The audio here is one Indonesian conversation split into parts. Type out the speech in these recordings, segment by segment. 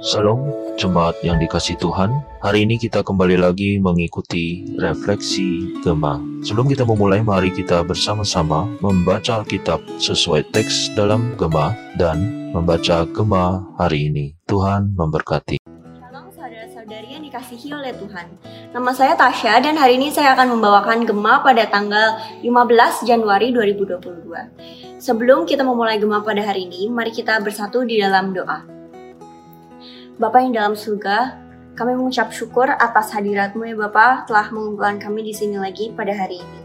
Salam jemaat yang dikasih Tuhan. Hari ini kita kembali lagi mengikuti refleksi Gema. Sebelum kita memulai, mari kita bersama-sama membaca Alkitab sesuai teks dalam Gema dan membaca Gema hari ini. Tuhan memberkati. Shalom saudara-saudari yang dikasihi oleh Tuhan. Nama saya Tasya dan hari ini saya akan membawakan Gema pada tanggal 15 Januari 2022. Sebelum kita memulai Gema pada hari ini, mari kita bersatu di dalam doa. Bapa yang dalam surga, kami mengucap syukur atas hadiratmu ya Bapak telah mengumpulkan kami di sini lagi pada hari ini.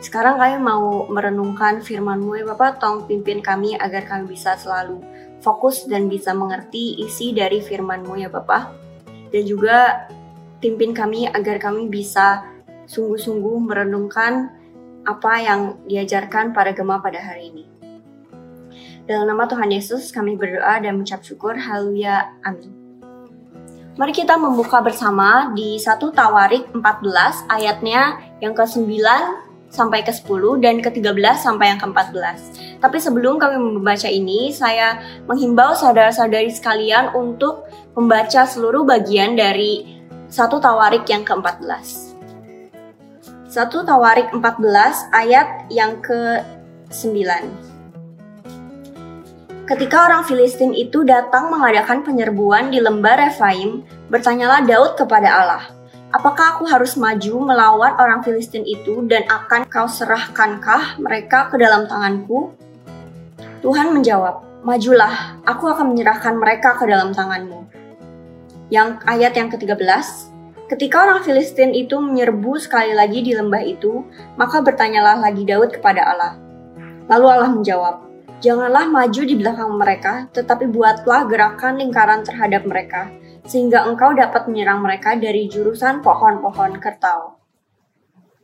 Sekarang kami mau merenungkan firman-Mu ya Bapak, tolong pimpin kami agar kami bisa selalu fokus dan bisa mengerti isi dari firman-Mu ya Bapak. Dan juga pimpin kami agar kami bisa sungguh-sungguh merenungkan apa yang diajarkan pada Gema pada hari ini. Dalam nama Tuhan Yesus kami berdoa dan mengucap syukur. Haleluya. Amin. Mari kita membuka bersama di 1 Tawarik 14 ayatnya yang ke-9 sampai ke-10 dan ke-13 sampai yang ke-14. Tapi sebelum kami membaca ini, saya menghimbau saudara-saudari sekalian untuk membaca seluruh bagian dari 1 Tawarik yang ke-14. 1 Tawarik 14 ayat yang ke-9. Ketika orang Filistin itu datang mengadakan penyerbuan di lembah Refaim, bertanyalah Daud kepada Allah, Apakah aku harus maju melawan orang Filistin itu dan akan kau serahkankah mereka ke dalam tanganku? Tuhan menjawab, Majulah, aku akan menyerahkan mereka ke dalam tanganmu. Yang ayat yang ke-13, Ketika orang Filistin itu menyerbu sekali lagi di lembah itu, maka bertanyalah lagi Daud kepada Allah. Lalu Allah menjawab, Janganlah maju di belakang mereka, tetapi buatlah gerakan lingkaran terhadap mereka, sehingga engkau dapat menyerang mereka dari jurusan pohon-pohon kertau.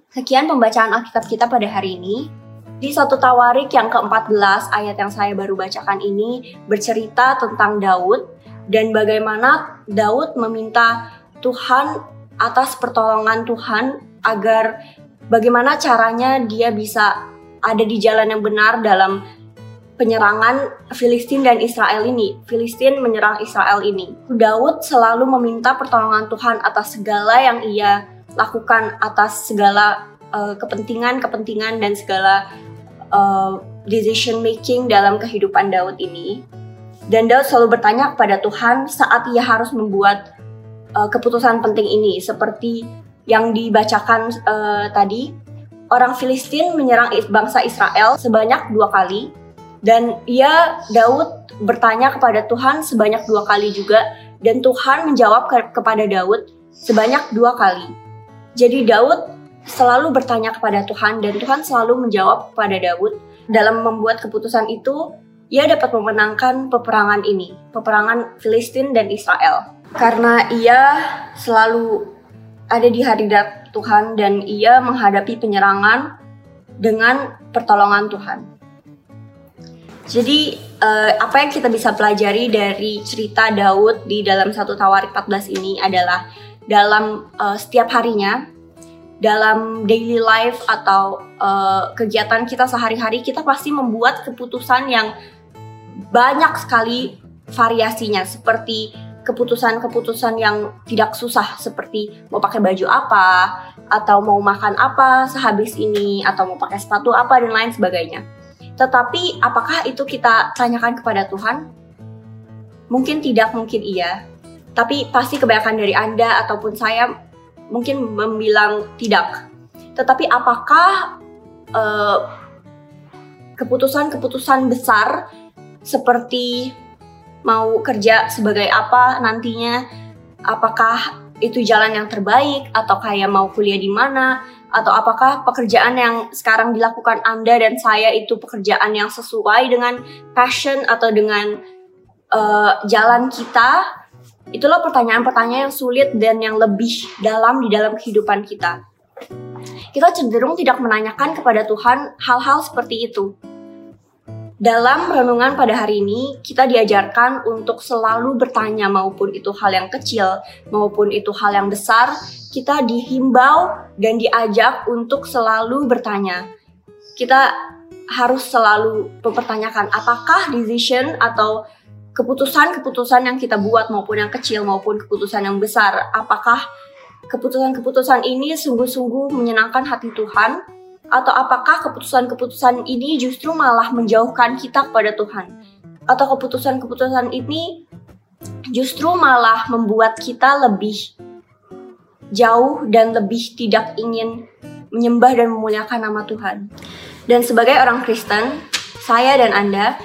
Sekian pembacaan Alkitab kita pada hari ini. Di satu Tawarik yang ke-14 ayat yang saya baru bacakan ini bercerita tentang Daud dan bagaimana Daud meminta Tuhan atas pertolongan Tuhan agar bagaimana caranya dia bisa ada di jalan yang benar dalam penyerangan Filistin dan Israel ini. Filistin menyerang Israel ini. Daud selalu meminta pertolongan Tuhan atas segala yang ia lakukan, atas segala uh, kepentingan-kepentingan dan segala uh, decision making dalam kehidupan Daud ini. Dan Daud selalu bertanya kepada Tuhan saat ia harus membuat uh, keputusan penting ini, seperti yang dibacakan uh, tadi. Orang Filistin menyerang bangsa Israel sebanyak dua kali, dan ia Daud bertanya kepada Tuhan sebanyak dua kali juga dan Tuhan menjawab ke kepada Daud sebanyak dua kali. Jadi Daud selalu bertanya kepada Tuhan dan Tuhan selalu menjawab kepada Daud dalam membuat keputusan itu ia dapat memenangkan peperangan ini, peperangan Filistin dan Israel. Karena ia selalu ada di hadirat Tuhan dan ia menghadapi penyerangan dengan pertolongan Tuhan. Jadi uh, apa yang kita bisa pelajari dari cerita Daud di dalam satu Tawarik 14 ini adalah dalam uh, setiap harinya dalam daily life atau uh, kegiatan kita sehari-hari kita pasti membuat keputusan yang banyak sekali variasinya seperti keputusan-keputusan yang tidak susah seperti mau pakai baju apa atau mau makan apa sehabis ini atau mau pakai sepatu apa dan lain sebagainya. Tetapi apakah itu kita tanyakan kepada Tuhan? Mungkin tidak, mungkin iya. Tapi pasti kebanyakan dari Anda ataupun saya mungkin membilang tidak. Tetapi apakah keputusan-keputusan uh, besar seperti mau kerja sebagai apa nantinya, apakah itu jalan yang terbaik atau kayak mau kuliah di mana atau apakah pekerjaan yang sekarang dilakukan Anda dan saya itu pekerjaan yang sesuai dengan passion atau dengan uh, jalan kita? Itulah pertanyaan-pertanyaan yang sulit dan yang lebih dalam di dalam kehidupan kita. Kita cenderung tidak menanyakan kepada Tuhan hal-hal seperti itu. Dalam renungan pada hari ini, kita diajarkan untuk selalu bertanya maupun itu hal yang kecil maupun itu hal yang besar, kita dihimbau dan diajak untuk selalu bertanya. Kita harus selalu mempertanyakan apakah decision atau keputusan-keputusan yang kita buat maupun yang kecil maupun keputusan yang besar, apakah keputusan-keputusan ini sungguh-sungguh menyenangkan hati Tuhan atau apakah keputusan-keputusan ini justru malah menjauhkan kita kepada Tuhan? Atau keputusan-keputusan ini justru malah membuat kita lebih jauh dan lebih tidak ingin menyembah dan memuliakan nama Tuhan. Dan sebagai orang Kristen, saya dan Anda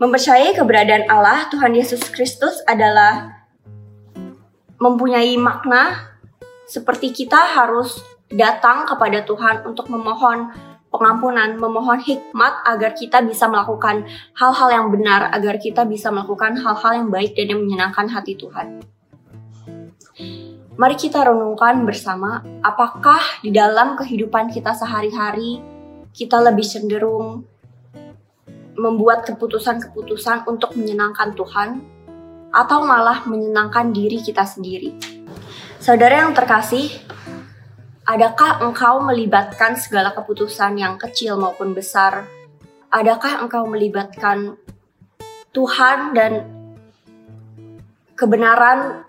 mempercayai keberadaan Allah, Tuhan Yesus Kristus adalah mempunyai makna seperti kita harus datang kepada Tuhan untuk memohon pengampunan, memohon hikmat agar kita bisa melakukan hal-hal yang benar, agar kita bisa melakukan hal-hal yang baik dan yang menyenangkan hati Tuhan. Mari kita renungkan bersama, apakah di dalam kehidupan kita sehari-hari kita lebih cenderung membuat keputusan-keputusan untuk menyenangkan Tuhan atau malah menyenangkan diri kita sendiri. Saudara yang terkasih, adakah engkau melibatkan segala keputusan yang kecil maupun besar? Adakah engkau melibatkan Tuhan dan kebenaran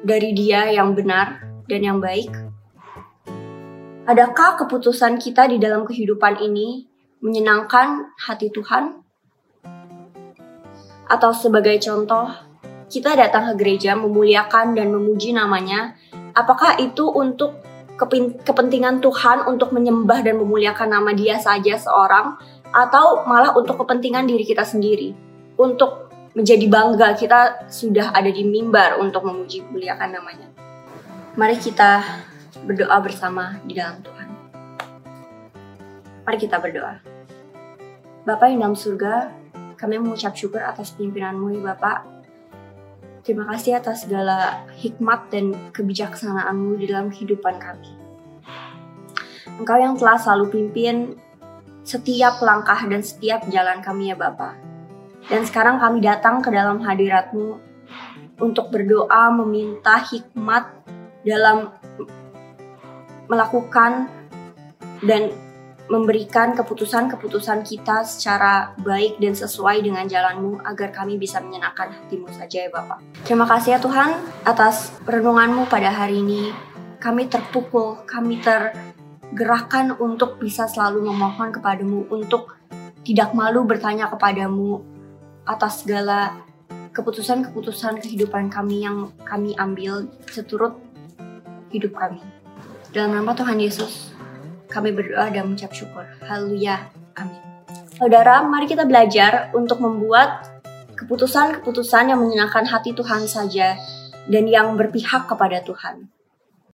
dari Dia yang benar dan yang baik? Adakah keputusan kita di dalam kehidupan ini menyenangkan hati Tuhan? Atau sebagai contoh, kita datang ke gereja memuliakan dan memuji namanya, apakah itu untuk kepentingan Tuhan untuk menyembah dan memuliakan nama dia saja seorang, atau malah untuk kepentingan diri kita sendiri, untuk menjadi bangga kita sudah ada di mimbar untuk memuji memuliakan namanya. Mari kita berdoa bersama di dalam Tuhan. Mari kita berdoa. Bapak yang dalam surga, kami mengucap syukur atas pimpinanmu ya Bapak. Terima kasih atas segala hikmat dan kebijaksanaanmu di dalam kehidupan kami. Engkau yang telah selalu pimpin setiap langkah dan setiap jalan kami ya Bapak. Dan sekarang kami datang ke dalam hadiratmu untuk berdoa meminta hikmat dalam melakukan dan memberikan keputusan-keputusan kita secara baik dan sesuai dengan jalanmu agar kami bisa menyenangkan hatimu saja ya Bapak. Terima kasih ya Tuhan atas renunganmu pada hari ini. Kami terpukul, kami tergerakkan untuk bisa selalu memohon kepadamu, untuk tidak malu bertanya kepadamu atas segala keputusan-keputusan kehidupan kami yang kami ambil seturut hidup kami. Dalam nama Tuhan Yesus, kami berdoa dan mengucap syukur. Haleluya. Amin. Saudara, mari kita belajar untuk membuat keputusan-keputusan yang menyenangkan hati Tuhan saja dan yang berpihak kepada Tuhan.